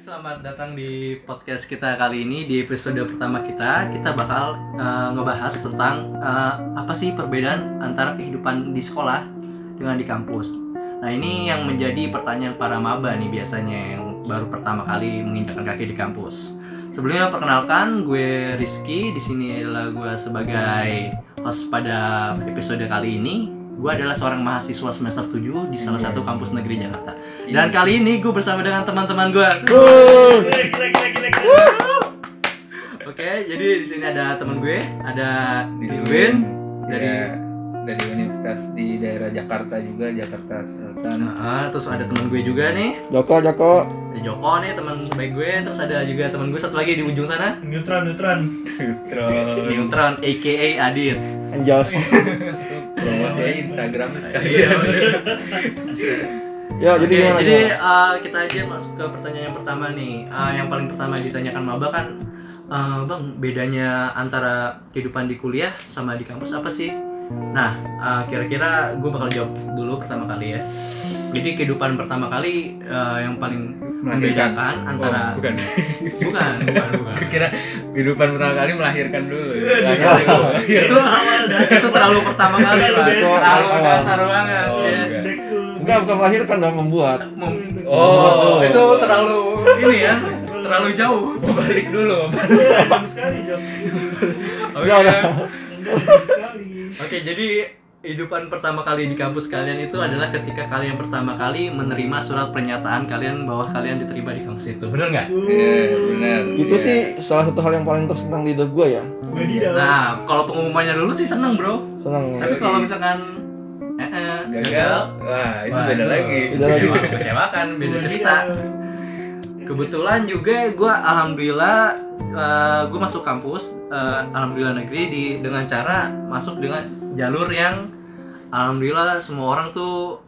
Selamat datang di podcast kita kali ini di episode pertama kita. Kita bakal eh, ngebahas tentang eh, apa sih perbedaan antara kehidupan di sekolah dengan di kampus. Nah, ini yang menjadi pertanyaan para maba nih biasanya yang baru pertama kali menginjakkan kaki di kampus. Sebelumnya perkenalkan gue Rizky, di sini adalah gue sebagai host pada episode kali ini. Gue adalah seorang mahasiswa semester 7 di salah satu kampus negeri Jakarta. Dan kali ini gue bersama dengan teman-teman gue. Oke, jadi di sini ada teman gue, ada Dilwin dari Ya, dari universitas di daerah Jakarta juga Jakarta Selatan Nah, terus ada teman gue juga nih, Joko, Joko. ada Joko nih teman baik gue, terus ada juga teman gue satu lagi di ujung sana, Neutron, neutron. Neutron aka Adit. Anjas. promosi aja Instagramnya sekali Iya. Ya, jadi Oke, gimana? jadi uh, kita aja masuk ke pertanyaan yang pertama nih. Uh, yang paling pertama ditanyakan Maba kan, uh, bang bedanya antara kehidupan di kuliah sama di kampus apa sih? Nah, uh, kira-kira gue bakal jawab dulu pertama kali ya. Jadi kehidupan pertama kali uh, yang paling Melahirkan. membedakan antara Oh, bukan bukan bukan bukan. kira kehidupan pertama kali melahirkan dulu Lahir dulu. itu itu terlalu pertama kali lah, Itu terlalu awal. dasar banget. Oh, ya. enggak. Bukan melahirkan dong, membuat. Mem- oh itu terlalu ini ya, terlalu jauh. balik dulu jam sekali jam. Oke. Sekali. Oke, jadi kehidupan pertama kali di kampus kalian itu adalah ketika kalian pertama kali menerima surat pernyataan kalian bahwa kalian diterima di kampus itu. Bener nggak? Iya, benar Itu Iya. sih salah satu hal yang paling tersenang di hidup gue ya. Nah, kalau pengumumannya dulu sih seneng bro. Senang. Tapi Yoi. kalau misalkan eh, eh, gagal wah itu Wah, beda itu lagi Beda lagi. kecewa- Kecewakan, beda cerita. Kebetulan juga gue alhamdulillah gue masuk kampus eh, alhamdulillah negeri di dengan cara masuk dengan jalur yang alhamdulillah semua orang tuh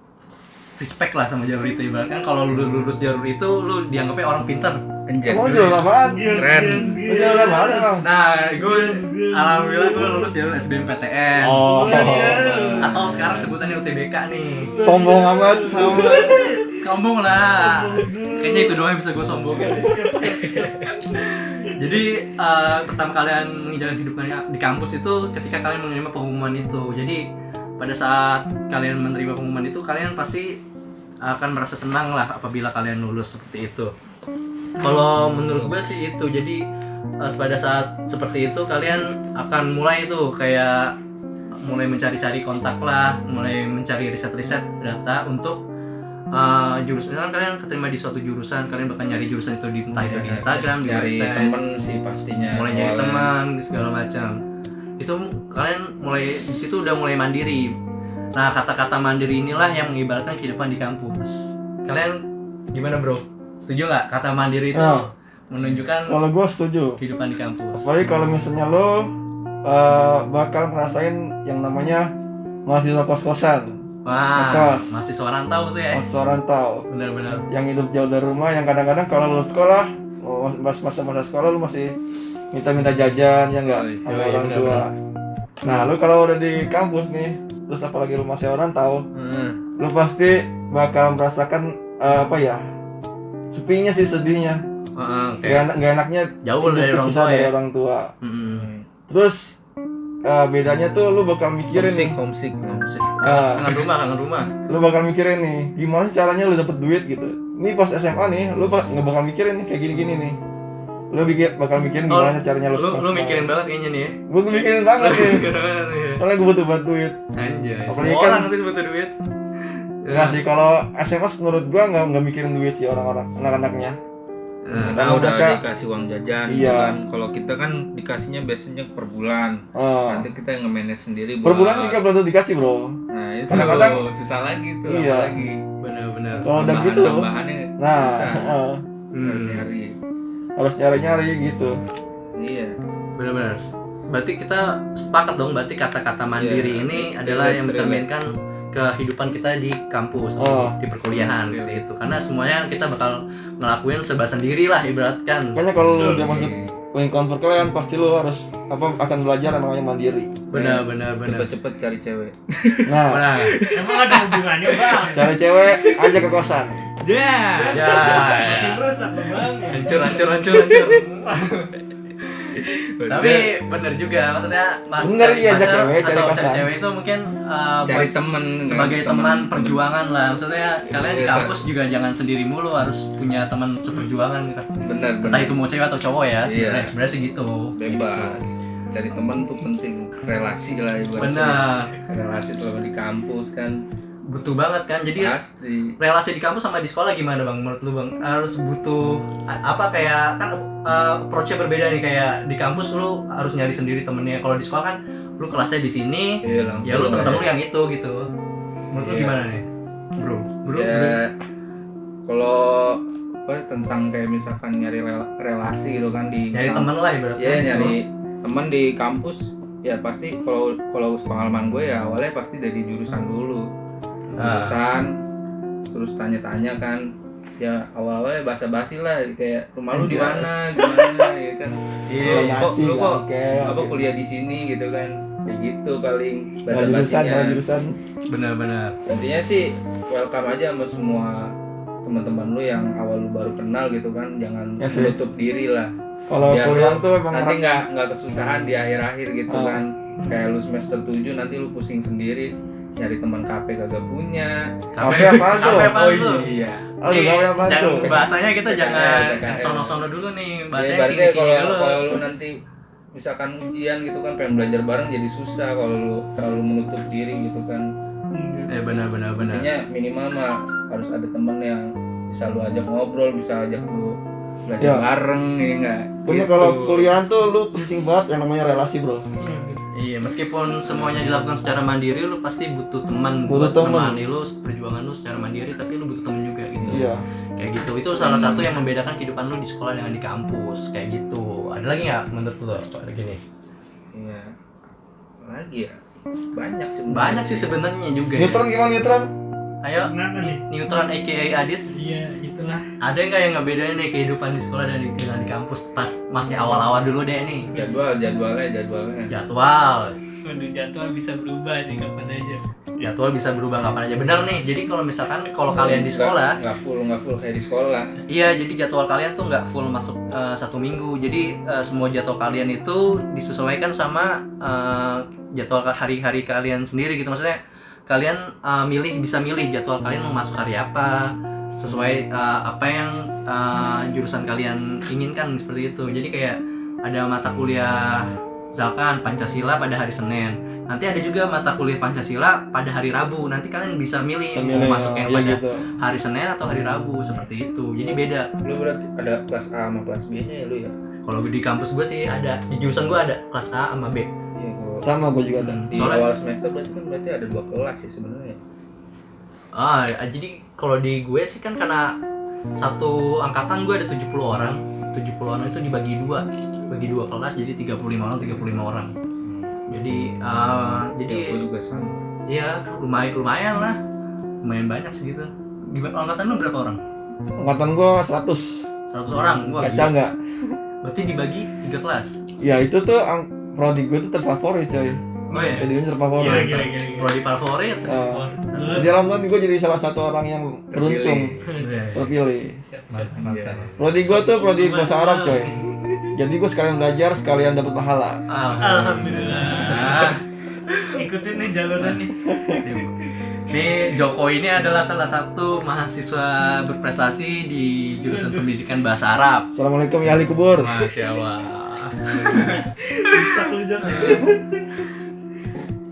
respect lah sama jalur itu ibaratkan kalau lu lulus jalur itu lu dianggapnya orang pintar Anjay. Kamu jalur apaan? Keren. jalur apaan emang? nah gue alhamdulillah gue lulus jalur SBMPTN Oh, atau sekarang sebutannya UTBK nih sombong amat. sombong sombong lah. Kayaknya itu doang yang bisa gue sombongin jadi eh, pertama kalian menginjakan kehidupan di kampus itu ketika kalian menerima pengumuman itu. Jadi pada saat kalian menerima pengumuman itu kalian pasti akan merasa senang lah apabila kalian lulus seperti itu. Kalau menurut gue sih itu. Jadi eh, pada saat seperti itu kalian akan mulai tuh kayak mulai mencari-cari kontak lah mulai mencari riset-riset data untuk uh, jurusan kan kalian keterima di suatu jurusan kalian bakal nyari jurusan itu di entah itu di Instagram di cari website. temen sih pastinya mulai nyari awalnya. teman segala macam. Itu kalian mulai di situ udah mulai mandiri. Nah kata-kata mandiri inilah yang mengibaratkan kehidupan di kampus. Kalian gimana bro? Setuju nggak? Kata mandiri itu Oh. menunjukkan Kalau gue setuju. kehidupan di kampus. Apalagi kalau misalnya lo eh, bakal ngerasain yang namanya mahasiswa kos-kosan, wah Ngekos. masih seorang tahu tuh ya mahasiswa rantau, benar-benar yang hidup jauh dari rumah, yang kadang-kadang kalau lo sekolah, oh, mas- masa-masa sekolah lo masih minta-minta jajan ya enggak Yoi, sama yoi, orang benar, tua. Nah, lo kalau udah di kampus nih, terus apalagi lo masih orang tahu, Hmm. lo pasti bakal merasakan eh, apa ya sepinya sih sedihnya Heeh, gak, kayak enak, gak enaknya jauh dari orang tua dari ya orang tua Mm-mm. terus eh, bedanya tuh lu bakal mikirin homesick nih. homesick Homesick. Ah. kangen rumah kangen rumah. Lu bakal mikirin nih gimana sih caranya lu dapet duit gitu. Ini pas SMA nih lu bak- nggak bakal mikirin nih kayak gini-gini nih. Lu pikir bakal mikirin Oh, gimana caranya lu lu lu mikirin banget kayaknya nih ya. Gua mikirin banget nih. Mikirin banget nih. soalnya gue butuh buat duit. Anjay Apalagi semua kan- orang sih butuh duit. Enggak sih kalau SMA menurut gua nggak nggak mikirin duit sih orang-orang anak-anaknya Nah, karena Kalau udah mereka- dikasih uang jajan Iya. kan. kalau kita kan dikasihnya biasanya per bulan. Eh, nanti kita yang nge-manage sendiri per bulan juga belum tentu dikasih bro. Nah itu Kadang-kadang- susah lagi tuh Iya. apalagi. Bener-bener kalau udah Tambahan- gitu tambahannya nah susah. Hmm, harus nyari. Harus nyari-nyari gitu. Iya. Bener-bener berarti kita sepakat dong berarti kata-kata mandiri Iya. ini adalah yang mencerminkan kehidupan kita di kampus Oh. di perkuliahan gitu itu karena semuanya kita bakal ngelakuin serba sendiri lah ibaratkan Makanya kalau lu udah Iya. masuk lingkungan perkuliahan pasti lu harus apa akan belajar namanya mandiri. benar benar benar cepet-cepet cari cewek Nah, benar Emang ada hubungannya bang? cari cewek aja ke kosan. ya Makin rusak bang. hancur hancur hancur hancur tapi bener juga maksudnya mas Bener, iya, pacar cewek, cari atau pacar. cari cewek itu mungkin uh, cari temen sebagai kan, teman perjuangan lah. Maksudnya kalian di Biasa. kampus juga jangan sendiri mulu harus punya teman seperjuangan gitu. Bener entah bener itu mau cewek atau cowok ya sebenarnya Iya. sebenarnya sih gitu. Bebas. Cari teman tuh penting. Relasi lah ibaratnya. Benar relasi selama di kampus kan butuh banget kan. Jadi pasti. relasi di kampus sama di sekolah gimana bang menurut lu bang? Harus butuh apa kayak kan uh, approach-nya berbeda nih. Kayak di kampus lu harus nyari sendiri temennya. Kalau di sekolah kan lu kelasnya di sini iya ya lu temen-temen lu yang itu gitu. Menurut lu Iya. gimana nih? Bro. Bro, bro. ya kalau apa tentang kayak misalkan nyari rela- relasi gitu kan di nyari temen lah ibaratnya. Ya nyari teman di kampus ya pasti kalau kalau pengalaman gue ya awalnya pasti dari jurusan dulu Ah. jurusan terus tanya-tanya kan ya awal-awalnya basa-basi lah kayak rumah lu di mana gimana ya kan iya Kok- iya. Nasi, lu kok oke. apa oke. kuliah di sini gitu kan kayak gitu paling basa-basinya salah jurusan. benar-benar intinya sih welcome aja sama semua teman-teman lu yang awal lu baru kenal gitu kan jangan Ya sih. menutup diri lah Kalau kuliah tuh emang nanti nggak nggak kesusahan di akhir-akhir gitu Ah. kan kayak lu semester 7 nanti lu pusing sendiri nyari teman KP kagak punya Kafe apaan tuh? Kafe apaan oh tuh? iya Aduh, Nih, kafe jangan tuh? bahasanya kita jangan sono-sono dulu nih ya, bahasanya sini-sini kalau dulu kalau lu nanti misalkan ujian gitu kan pengen belajar bareng jadi susah kalau lu terlalu menutup diri gitu kan eh benar-benar benar intinya minimal mah harus ada temen yang bisa lu ajak ngobrol bisa ajak lu belajar Ya. bareng ya enggak Punya kalau kuliah tuh lu penting banget yang namanya relasi, Bro. Iya, meskipun semuanya dilakukan secara mandiri, lu pasti butuh teman Butuh buat teman. menemani lu perjuangan lu secara mandiri, tapi lu butuh teman juga gitu. Iya. Kayak gitu. Itu salah satu yang membedakan kehidupan lu di sekolah dengan di kampus, kayak gitu. Ada lagi nggak menurut lu apa lagi nih? iya lagi ya banyak sih Banyak sih sebenarnya juga. ya. Neutron gimana neutron? Ayo? Neutron aka Adit, Iya, itulah. ada nggak yang ngebedain nih kehidupan di sekolah dan di, dengan di kampus pas masih awal-awal dulu deh nih? jadwal jadwalnya jadwalnya Jadwal, Waduh, jadwal bisa berubah sih kapan aja. jadwal bisa berubah kapan aja. Benar nih. Jadi kalau misalkan kalau kalian di sekolah, nggak full nggak full kayak di sekolah Iya, jadi jadwal kalian tuh nggak full masuk eh, satu minggu. Jadi eh, semua jadwal kalian itu disesuaikan sama eh, jadwal hari-hari kalian sendiri gitu. Maksudnya kalian eh, milih bisa milih jadwal kalian mau masuk hari apa sesuai eh, apa yang eh, jurusan kalian inginkan seperti itu. Jadi kayak ada mata kuliah misalkan Pancasila pada hari Senin. Nanti ada juga mata kuliah Pancasila pada hari Rabu. Nanti kalian bisa milih Sambil mau masuk yang ya pada gitu. hari Senin atau hari Rabu seperti itu. Jadi beda. lu berarti ada kelas A sama kelas B nya ya lu ya Kalau di kampus gue sih ada di jurusan gue ada kelas A sama B. iya Sama gue juga ada. di Soalnya- awal semester berarti kan berarti ada dua kelas ya sebenarnya Ah, jadi kalau di gue sih kan karena satu angkatan gue ada 70 orang. 70 orang itu dibagi dua. Bagi dua kelas jadi 35 orang, 35 orang. Jadi ah, jadi jadi aku juga sama ya lumayan lumayan lah. Lumayan banyak segitu. Gimana angkatan lu berapa orang? Angkatan gua 100. 100 orang. Wah, Kaca gila. nggak? Berarti dibagi tiga kelas. Ya itu tuh ang prodi gue tuh terfavorit coy. Oh ya. Jadi gue terfavorit. Gila, gila. gila. Prodi favorit. Ah. Lu- Jadi alhamdulillah gue jadi salah satu orang yang beruntung Iya. terpilih. Prodi gue tuh prodi bahasa Arab coy. Jadi gue sekalian belajar, sekalian dapat pahala. Alhamdulillah. Ikutin nih jalurnya nih. Nih Joko ini adalah salah satu mahasiswa berprestasi di jurusan pendidikan bahasa Arab. Assalamualaikum ya ahli kubur. Masya Allah.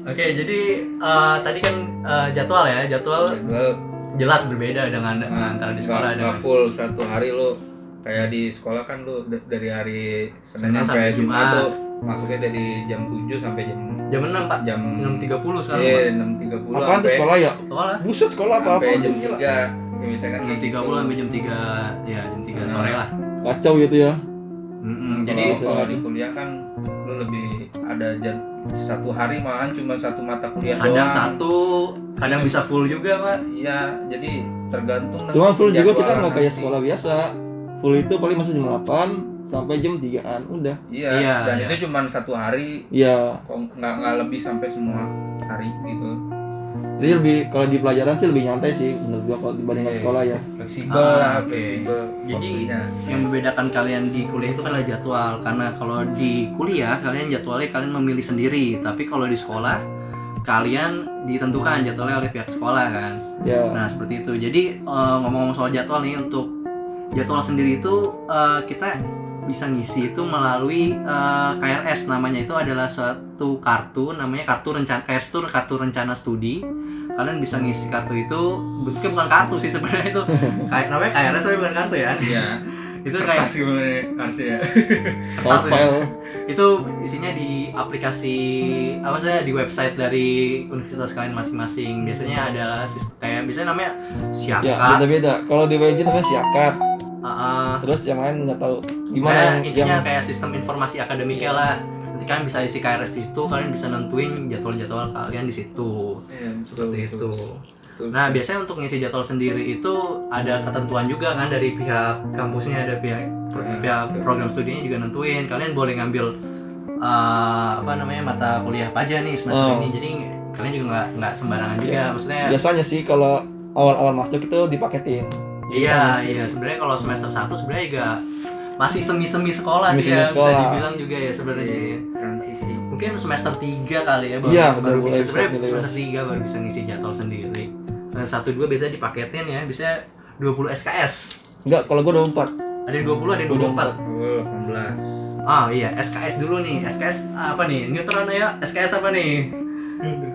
Oke, jadi eh, tadi kan eh, jadwal ya, jadwal jadwal jelas berbeda dengan dengan antara di sekolah dengan full satu hari lu kayak di sekolah kan lu d- dari hari Senin sampai sampai Jumat Jumat. tuh masuknya dari jam 7 sampai jam jam 6 pak, jam 6.30 sekarang. iya Pak. 6.30 Apaan tuh sekolah ya? Sekolah Buset sekolah apa apa? jam 3 ya misalkan jam kayak 30 gitu. sampai jam 3 ya jam 3 sore lah. Kacau gitu ya. Mm-mm, Jadi kalau di kuliah kan lu lebih ada jam satu hari malahan cuma satu mata kuliah kadang doang. satu kadang bisa full juga pak Iya, jadi tergantung Cuma full juga kita nggak kayak sekolah biasa. Full itu paling masuk jam 8 sampai jam 3-an udah. Iya, Iya, dan iya. itu cuma satu hari, Iya. kok nggak nggak lebih sampai semua hari gitu. Jadi lebih kalau di pelajaran sih lebih nyantai sih menurut gua kalau dibandingkan Iya. sekolah ya. Fleksibel Ah, lah, oke. fleksibel. Jadi waktunya. yang membedakan kalian di kuliah itu kan adalah jadwal karena kalau di kuliah kalian jadwalnya kalian memilih sendiri tapi kalau di sekolah kalian ditentukan jadwalnya oleh pihak sekolah kan Ya. nah seperti itu jadi eh, ngomong-ngomong soal jadwal nih untuk jadwal sendiri itu eh, kita bisa ngisi itu melalui eh, KRS namanya itu adalah suatu kartu namanya kartu rencana KRS itu kartu rencana studi kalian bisa ngisi kartu itu bentuknya bukan kartu sih sebenarnya itu kayak namanya KRS tapi bukan kartu ya Iya. itu kayak Kertas gimana harusnya. Sound file. itu isinya di aplikasi apa sih di website dari universitas kalian masing-masing biasanya ada sistem kayak biasanya namanya Ya, siakat beda-beda. Kalau di WG namanya siakat. uh, uh, Terus yang lain nggak tahu gimana kayak yang, intinya yang kayak sistem informasi akademiknya lah nanti kalian bisa isi KRS di situ kalian bisa nentuin jadwal-jadwal kalian di situ Iya, seperti itu Betul. nah biasanya untuk ngisi jadwal sendiri itu ada ketentuan juga kan dari pihak kampusnya ada pihak Hmm, pihak betul. program studinya juga nentuin kalian boleh ngambil uh, apa namanya mata kuliah apa aja nih semester Oh. ini jadi kalian juga nggak nggak sembarangan juga Iya. maksudnya biasanya sih kalau awal-awal masuk itu dipaketin. iya iya sebenarnya kalau semester 1 sebenarnya juga masih semi-semi sekolah sih Semi-semi ya bisa sekolah. dibilang juga ya sebenarnya Iya, transisi. mungkin semester 3 kali ya baru, Iya, baru baru bisa sebenarnya bisa semester 3 baru bisa ngisi jadwal sendiri semester 1 2 biasanya dipaketin ya biasanya 20 SKS Enggak, kalau gua 24. ada yang 20 ada yang 24 Oh, 18. Ah iya, SKS dulu nih. SKS apa nih? Neutron ya? SKS apa nih?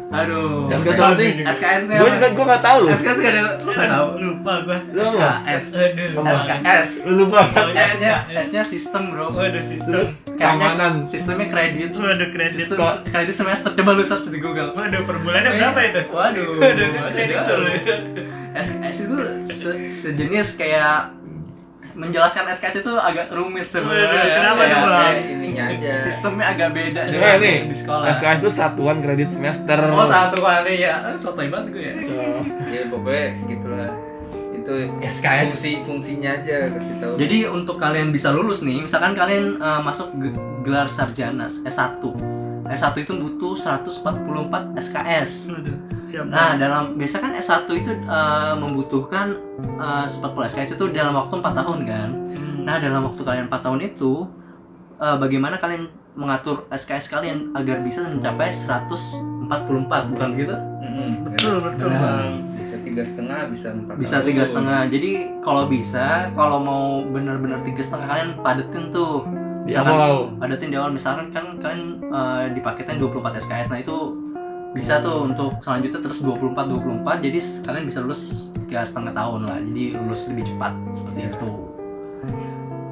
Aduh. SKS apa sih? SKS nih Gua apa? juga gua nggak tahu. SKS gak ada, gak tahu. Lupa gua. Lu apa? SKS. Aduh. SKS. Lu lupa. S-nya, S-nya sistem bro. Waduh sistem. Terus Kayaknya keamanan. sistemnya kredit. Waduh kredit. Sistem kredit semester. Coba lu search di Google. Waduh per bulannya berapa itu? Waduh. Waduh kredit tuh. SKS itu se- sejenis kayak menjelaskan SKS itu agak rumit sebenarnya. Waduh, kenapa Kayak- tuh, Bang? Ininya aja. Sistemnya agak beda Eh, dengan nih, di sekolah. SKS itu satuan kredit semester. Oh satu kali ya, sotoy banget gue ya. Ya pokoknya gitulah. Itu SKS. fungsi fungsinya aja kasih tahu. Jadi untuk kalian bisa lulus nih, misalkan kalian eh, masuk ge- gelar sarjana S1. S1 itu butuh 144 SKS. Waduh, siap. Nah, dalam biasa kan S1 itu eh, membutuhkan eh, 40 SKS itu dalam waktu 4 tahun kan. Hmm. Nah, dalam waktu kalian 4 tahun itu eh, bagaimana kalian mengatur SKS kalian agar bisa mencapai 144 bukan gitu? Mm-mm. betul betul Nah. bang. Bisa tiga setengah, bisa empat. bisa tiga setengah jadi kalau bisa kalau mau benar-benar tiga setengah kalian padetin tuh Di misalkan awal. padetin di awal misalkan kan kalian eh, dipaketin 24 SKS nah itu bisa tuh untuk selanjutnya terus 24 24 jadi kalian bisa lulus tiga setengah tahun lah jadi lulus lebih cepat seperti itu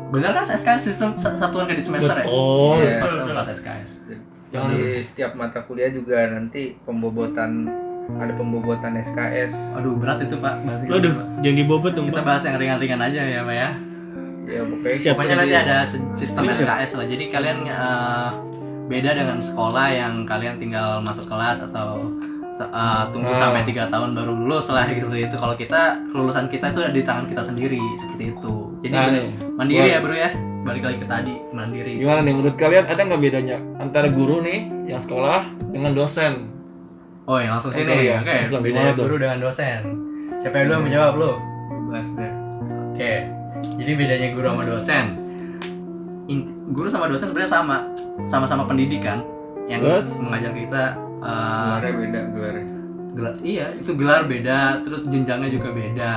benar kan SKS sistem sa- satuan kredit semester ya Oh, Iya. Empat- empat SKS Di setiap mata kuliah juga nanti pembobotan ada pembobotan SKS. aduh berat itu pak bahas gitu, Waduh, Pak. jangan dibobot dong kita bahas yang ringan-ringan aja ya pak ya Ya pokoknya Siap. Pokoknya gitu nanti ada sistem SKS lah. Jadi kalian eh, beda dengan sekolah yang kalian tinggal masuk kelas atau eh, tunggu Nah. sampai tiga tahun baru lulus lah gitu seperti itu. Kalau kita kelulusan kita itu ada di tangan kita sendiri seperti itu. Jadi Nah nih, mandiri ya bro ya. Balik lagi ke tadi mandiri. gimana nih menurut kalian ada nggak bedanya antara guru nih yang sekolah dengan dosen? Oh ya langsung Oke, sini. ya. Oke. Langsung Beda gimana tuh? guru dengan dosen. Siapa yang dulu yang menjawab lu? Bebas deh. Oke. Jadi bedanya guru sama dosen. Inti- guru sama dosen sebenarnya sama, sama-sama pendidikan yang Terus? mengajar kita. eh, Gelarnya beda gelarnya. gelar, iya itu gelar beda, terus jenjangnya juga beda.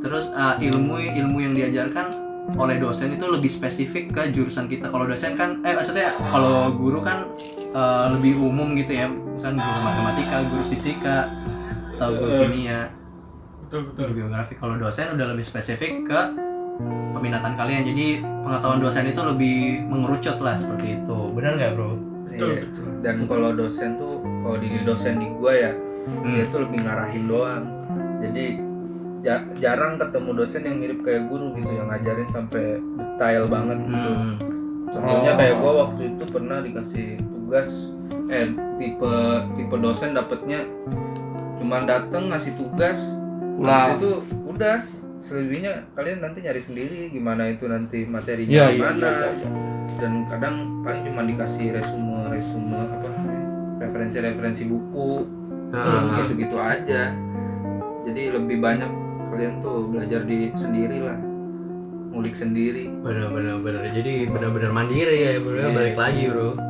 Terus eh, ilmu ilmu yang diajarkan oleh dosen itu lebih spesifik ke jurusan kita. Kalau dosen kan, eh maksudnya kalau guru kan eh, lebih umum gitu ya, misalnya guru matematika, guru fisika, atau guru kimia Betul betul. geografi kalau dosen udah lebih spesifik ke peminatan kalian jadi pengetahuan dosen itu lebih mengerucut lah seperti itu benar nggak bro Betul, Iya. betul. Dan kalau dosen tuh kalau di dosen di gua ya Hmm. dia tuh lebih ngarahin doang. Jadi ja- jarang ketemu dosen yang mirip kayak guru gitu yang ngajarin sampai detail banget gitu. Hmm. contohnya Oh. kayak gua waktu itu pernah dikasih tugas eh tipe tipe dosen dapetnya cuman dateng ngasih tugas Pulang. Itu udah selebihnya kalian nanti nyari sendiri gimana itu nanti materinya Iya iya mana iya. iya. dan kadang paling cuma dikasih resume resume apa referensi-referensi buku Nah, gitu gitu aja. Jadi lebih banyak kalian tuh belajar di sendiri lah. Ngulik sendiri. Bener bener bener. Jadi bener-bener mandiri ya bro. Iya. balik lagi bro. Nah,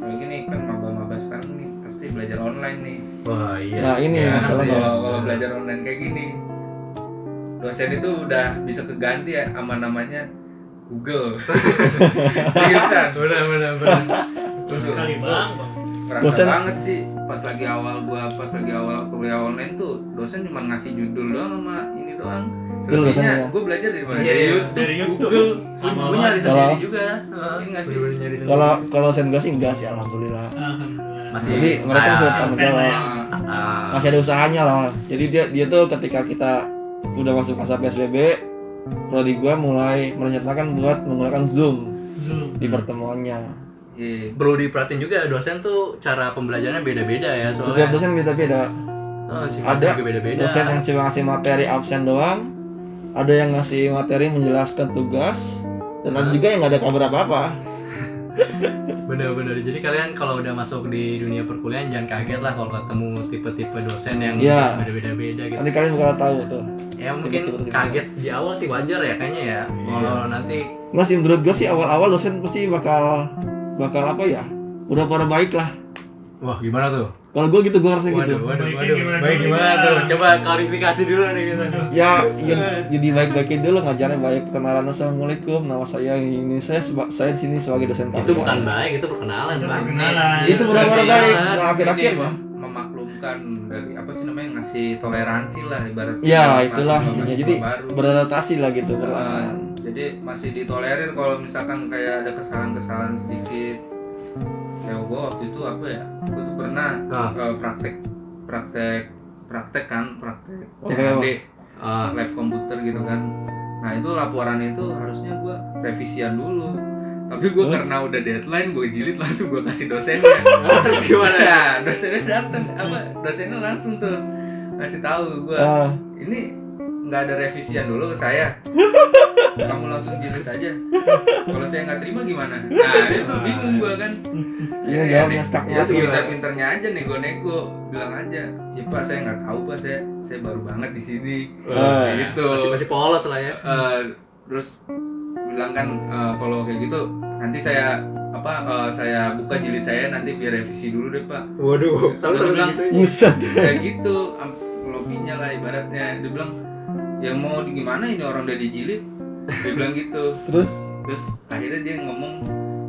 kalau gini kan maba-maba sekarang nih pasti belajar online nih. Wah iya. Nah ini Ya, masalahnya. kalau kalau belajar online kayak gini dosen itu udah bisa keganti ya sama namanya Google seriusan bener bener bener Betul sekali bang. Ngerasa Dosen- banget sih pas lagi awal gua pas lagi awal kuliah online tuh dosen cuma ngasih judul doang sama ini doang selebihnya gua belajar dari mana Iya, dari iya. YouTube, Dari YouTube. Google Sama gue nyari sendiri juga Ini nggak sih? Bener-bener nyari sendiri. Kalau kalau sen gue sih enggak sih alhamdulillah. Alhamdulillah. Masih- Jadi mereka Ah, sudah tanggung jawab. Masih ada usahanya lah. Jadi dia dia tuh ketika kita udah masuk masa PSBB, prodi gua mulai merencanakan buat menggunakan Zoom Zoom. di pertemuannya. iya. perlu diperhatiin juga dosen tuh cara pembelajarannya beda-beda ya Setiap soalnya dosen beda-beda. Oh, Ada juga beda-beda Dosen yang cuma ngasih materi absen doang, ada yang ngasih materi menjelaskan tugas, dan ada juga yang nggak ada kabar apa-apa. bener-bener jadi kalian kalau udah masuk di dunia perkuliahan jangan kaget lah kalau ketemu tipe-tipe dosen yang Iya. beda-beda beda gitu Nanti kalian bakal tahu tuh. ya mungkin Tipe-tipe. kaget di awal sih wajar ya kayaknya ya kalau nanti Nggak sih menurut gue sih awal-awal dosen pasti bakal bakal apa ya? Udah pada baik lah. wah gimana tuh Kalau gue gitu gue ngerasa gitu. waduh waduh waduh. gimana baik dulu gimana nih, tuh? Coba klarifikasi dulu nih gitu ya, ya jadi baik-baikin dulu ngajarnya baik. Kenalan assalamualaikum nama saya ini saya seba- saya di sini sebagai dosen itu kalian. bukan baik itu perkenalan Itu pak perkenalan. itu benar-benar Iya. baik nah akhir-akhir. Mah memaklumkan dari apa sih namanya ngasih toleransi lah ibaratnya ya mahasiswa- itulah intinya. mahasiswa jadi baru. beradaptasi lah gitu Nah, perlahan jadi masih ditolerir kalau misalkan kayak ada kesalahan-kesalahan sedikit kayak gue waktu itu apa ya gue tuh pernah Ah. eh, praktek praktek praktek kan praktek Oh, Ah, lab komputer gitu kan. Nah itu laporan itu harusnya gue revisian dulu. Tapi gue karena udah deadline gue jilid langsung gue kasih dosennya. Terus gimana? Ya dosennya datang apa dosennya langsung tuh ngasih tahu gue Ah, ini nggak ada revisian dulu ke saya kamu langsung jilid aja. Kalau saya nggak terima gimana? Nah itu bingung gue kan. Iya, ya, jawabnya nek- stuck ya banget. pinter-pinternya aja nego-nego bilang aja. Ya pak saya nggak tahu pak saya saya baru banget di sini. Kayak gitu. Masih masih polos lah ya. Eh, terus bilang kan eh, kalau kayak gitu nanti saya apa eh, saya buka jilid saya nanti biar revisi dulu deh pak. Waduh. Bilang, Buset. kayak gitu lobbynya lah ibaratnya. Dia bilang ya mau di gimana ini orang udah dijilid dia bilang gitu Terus terus akhirnya dia ngomong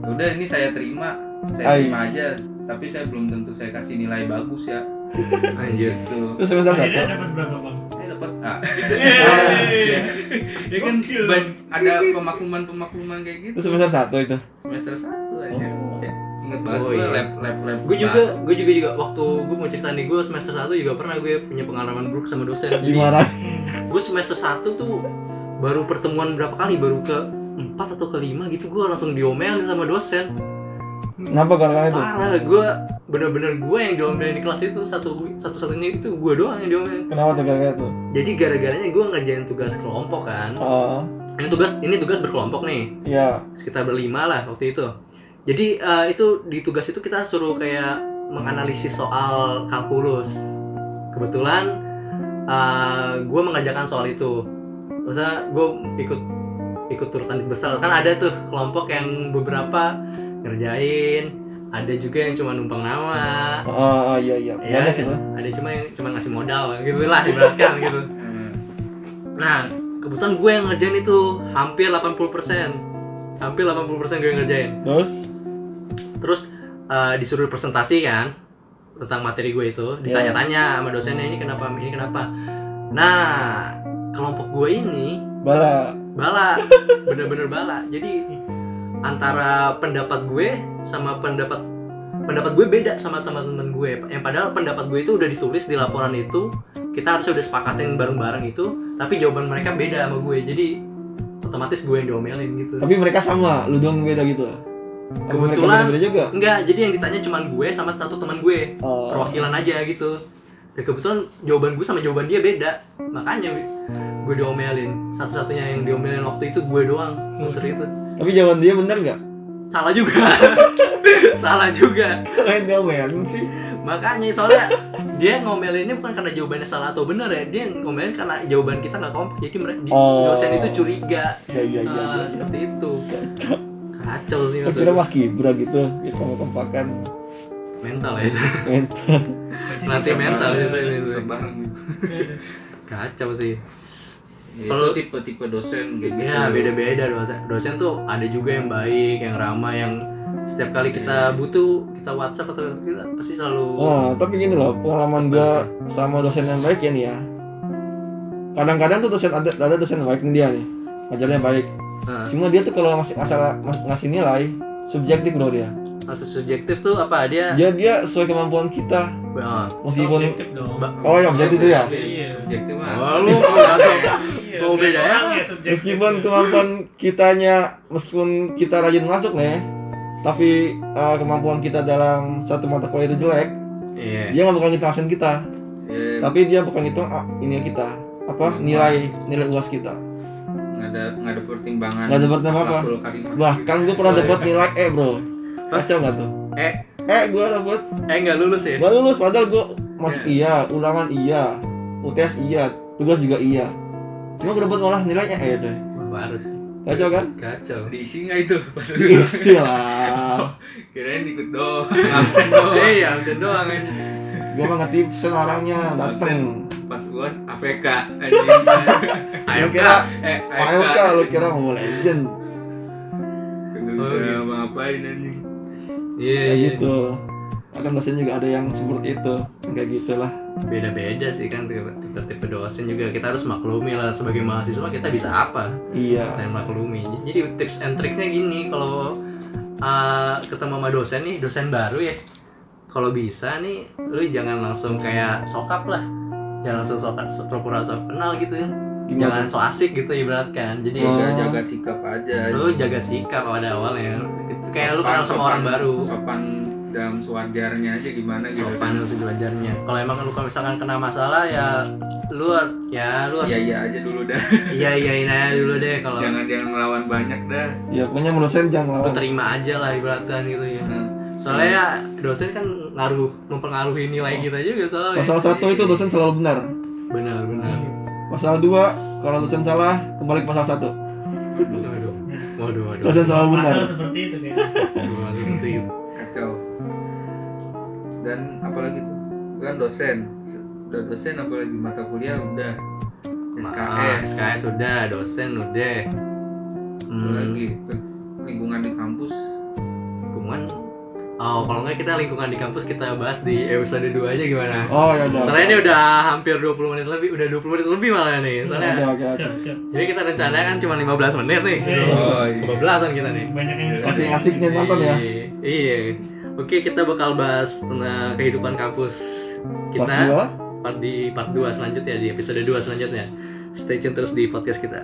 "Ya udah ini saya terima saya Ay. terima aja tapi saya belum tentu saya kasih nilai bagus ya anjir gitu terus semester satu. Dapat berapa bang? saya dapat A Yeay. ya kan ada pemakluman pemakluman kayak gitu Terus semester satu itu. semester satu aja Oh. Cek, inget banget Oh, gue iya. lab lab lab gue juga gue juga juga waktu gue mau cerita nih gue semester 1 juga pernah gue punya pengalaman buruk sama dosen jadi. Gue semester 1 tuh baru pertemuan berapa kali baru ke empat atau kelima gitu gue langsung diomelin sama dosen Kenapa gara-gara itu? parah gue bener-bener gue yang diomelin di kelas itu satu satu satunya itu gue doang yang diomelin Kenapa tuh gara-gara itu? jadi gara-garanya gue ngerjain tugas kelompok kan Oh, ini tugas ini tugas berkelompok nih ya. sekitar berlima lah waktu itu. Jadi eh, itu di tugas itu kita suruh kayak menganalisis soal kalkulus. Kebetulan gue mengajarkan soal itu. Masa gue ikut ikut turutan besar kan ada tuh kelompok yang beberapa ngerjain, ada juga yang cuma numpang nama, Oh, oh, iya iya. Ya, Banyak itu. ada cuma yang cuma ngasih modal gitu lah ibaratkan gitu. Nah, kebetulan gue yang ngerjain itu hampir 80%. Hampir 80% gue yang ngerjain. Terus Terus eh, disuruh presentasi kan tentang materi gue itu, ditanya-tanya sama dosennya ini kenapa, ini kenapa. Nah, kelompok gue ini bala. bala, bener-bener bala. Jadi antara pendapat gue sama pendapat pendapat gue beda sama teman-teman gue. Yang padahal pendapat gue itu udah ditulis di laporan itu, kita harusnya udah sepakatin bareng-bareng itu, tapi jawaban mereka beda sama gue. Jadi otomatis gue yang diomelin gitu Tapi mereka sama, lu doang beda gitu. Kebetulan- juga. enggak jadi yang ditanya cuman gue sama satu teman gue Oh. perwakilan aja gitu dan kebetulan jawaban gue sama jawaban dia beda makanya gue diomelin satu-satunya yang diomelin waktu itu gue doang semester itu Tapi jawaban dia bener nggak? salah juga salah juga Kalian diomelin sih. makanya soalnya dia ngomelinnya bukan karena jawabannya salah atau benar ya dia ngomelin karena jawaban kita nggak kompak jadi mereka Oh. dosen itu curiga Ya iya iya. Ah, iya. seperti itu kacau sih waktu kira itu. Mas Gibra gitu, kita mau kompakan mental ya itu mental. nanti mental itu, itu. Sebarang gitu. kacau sih Ya, Kalau- tipe-tipe dosen kayak gitu. Ya beda-beda dosen. Dosen tuh ada juga yang baik, yang ramah, yang setiap kali kita butuh kita WhatsApp atau kita pasti selalu. Nah, tapi gini loh, pengalaman gua sama dosen yang baik ya nih ya. Kadang-kadang tuh dosen ada ada dosen yang baik nih dia nih. Ngajarnya baik. Nah, Cuma dia tuh kalau ngasih masalah mas- ngasih nilai subjektif bro dia. maksud subjektif tuh apa dia? Dia dia sesuai kemampuan kita. Ah, Meskipun Objektif dong. ba- Oh ya objektif itu ya. Iya. Subjektif mah. Oh, lu oke. Iya, Mau beda ya? subjektif. Meskipun kemampuan kitanya meskipun kita rajin masuk nih, tapi uh, kemampuan kita dalam satu mata kuliah itu jelek, Iya. dia nggak bakal ngitung absen kita. Ya, Tapi dia bakal ngitung ah, ini kita apa nilai nilai uas kita. Nggak ada nggak ada pertimbangan. Nggak ada pertimbangan apa? karimah. Bahkan gue pernah dapat nilai E bro. Kacau nggak tuh? Eh, Eh gue dapet, eh nggak lulus ya? gak lulus padahal gue masuk iya, ulangan iya, UTS iya, tugas juga iya. Cuma gue dapet malah nilainya E tuh. Baru sih. Kacau kan? Kacau. Diisi nggak itu? Pas Isi lah. Kirain ikut doang, absen doang. Eh, ya absen doang kan. Gue mah ngetipsen orangnya dateng. Pas gua APK anjing. Kira eh AFK AFK. lu kira mau legend. Oh, bisa iya. ngapain anjing. Iya, Kayak iya. gitu. Kadang dosen juga ada yang seperti itu. Kayak gitulah. Beda-beda sih kan tipe- tipe-tipe dosen juga kita harus maklumi lah sebagai mahasiswa kita bisa apa? Iya. saya maklumi jadi tips and tricksnya gini kalau uh, ketemu sama dosen nih dosen baru ya kalau bisa nih lu jangan langsung kayak sokap lah jangan langsung sokap pura-pura sok kenal gitu ya jangan Gimana? so asik gitu ibaratkan jadi Oh. Jaga jaga sikap aja. lu jaga sikap pada awalnya Itu kayak lu kenal sama orang baru Sopan dalam sewajarnya aja gimana gitu. sopan lu sewajarnya kalau emang lu kalau misalkan kena masalah ya lu ya lu harus Iya iya aja dulu dah. iya iyain aja dulu deh kalau Jangan jangan ngelawan banyak dah. Ya pokoknya menurut saya jangan lu lawan. terima aja lah ibaratkan gitu ya Hmm. Soalnya ya dosen kan ngaruh mempengaruhi nilai kita juga soalnya Pasal satu itu dosen selalu benar. benar benar Pasal dua kalau dosen salah kembali ke pasal satu. waduh waduh waduh Dosen selalu benar. Pasal seperti itu semua seperti itu Kacau. Dan apalagi tuh? Kan dosen. Udah dosen apalagi mata kuliah udah. Ah, SKS. SKS udah dosen udah hmm, Apalagi lingkungan di kampus. lingkungan oh kalau nggak kita lingkungan di kampus kita bahas di episode 2 aja gimana Oh ya udah. soalnya ini udah hampir 20 menit lebih udah 20 menit lebih malah nih Oke soalnya oke oke. Siap. jadi kita rencananya kan cuma 15 menit nih Oh, iya. kebablasan kita nih Banyak yang Saking asiknya nonton ya. Iya. Oke, kita bakal bahas tentang kehidupan kampus Part kita dua. part di part 2 selanjutnya di episode 2 selanjutnya. Stay tune terus di podcast kita.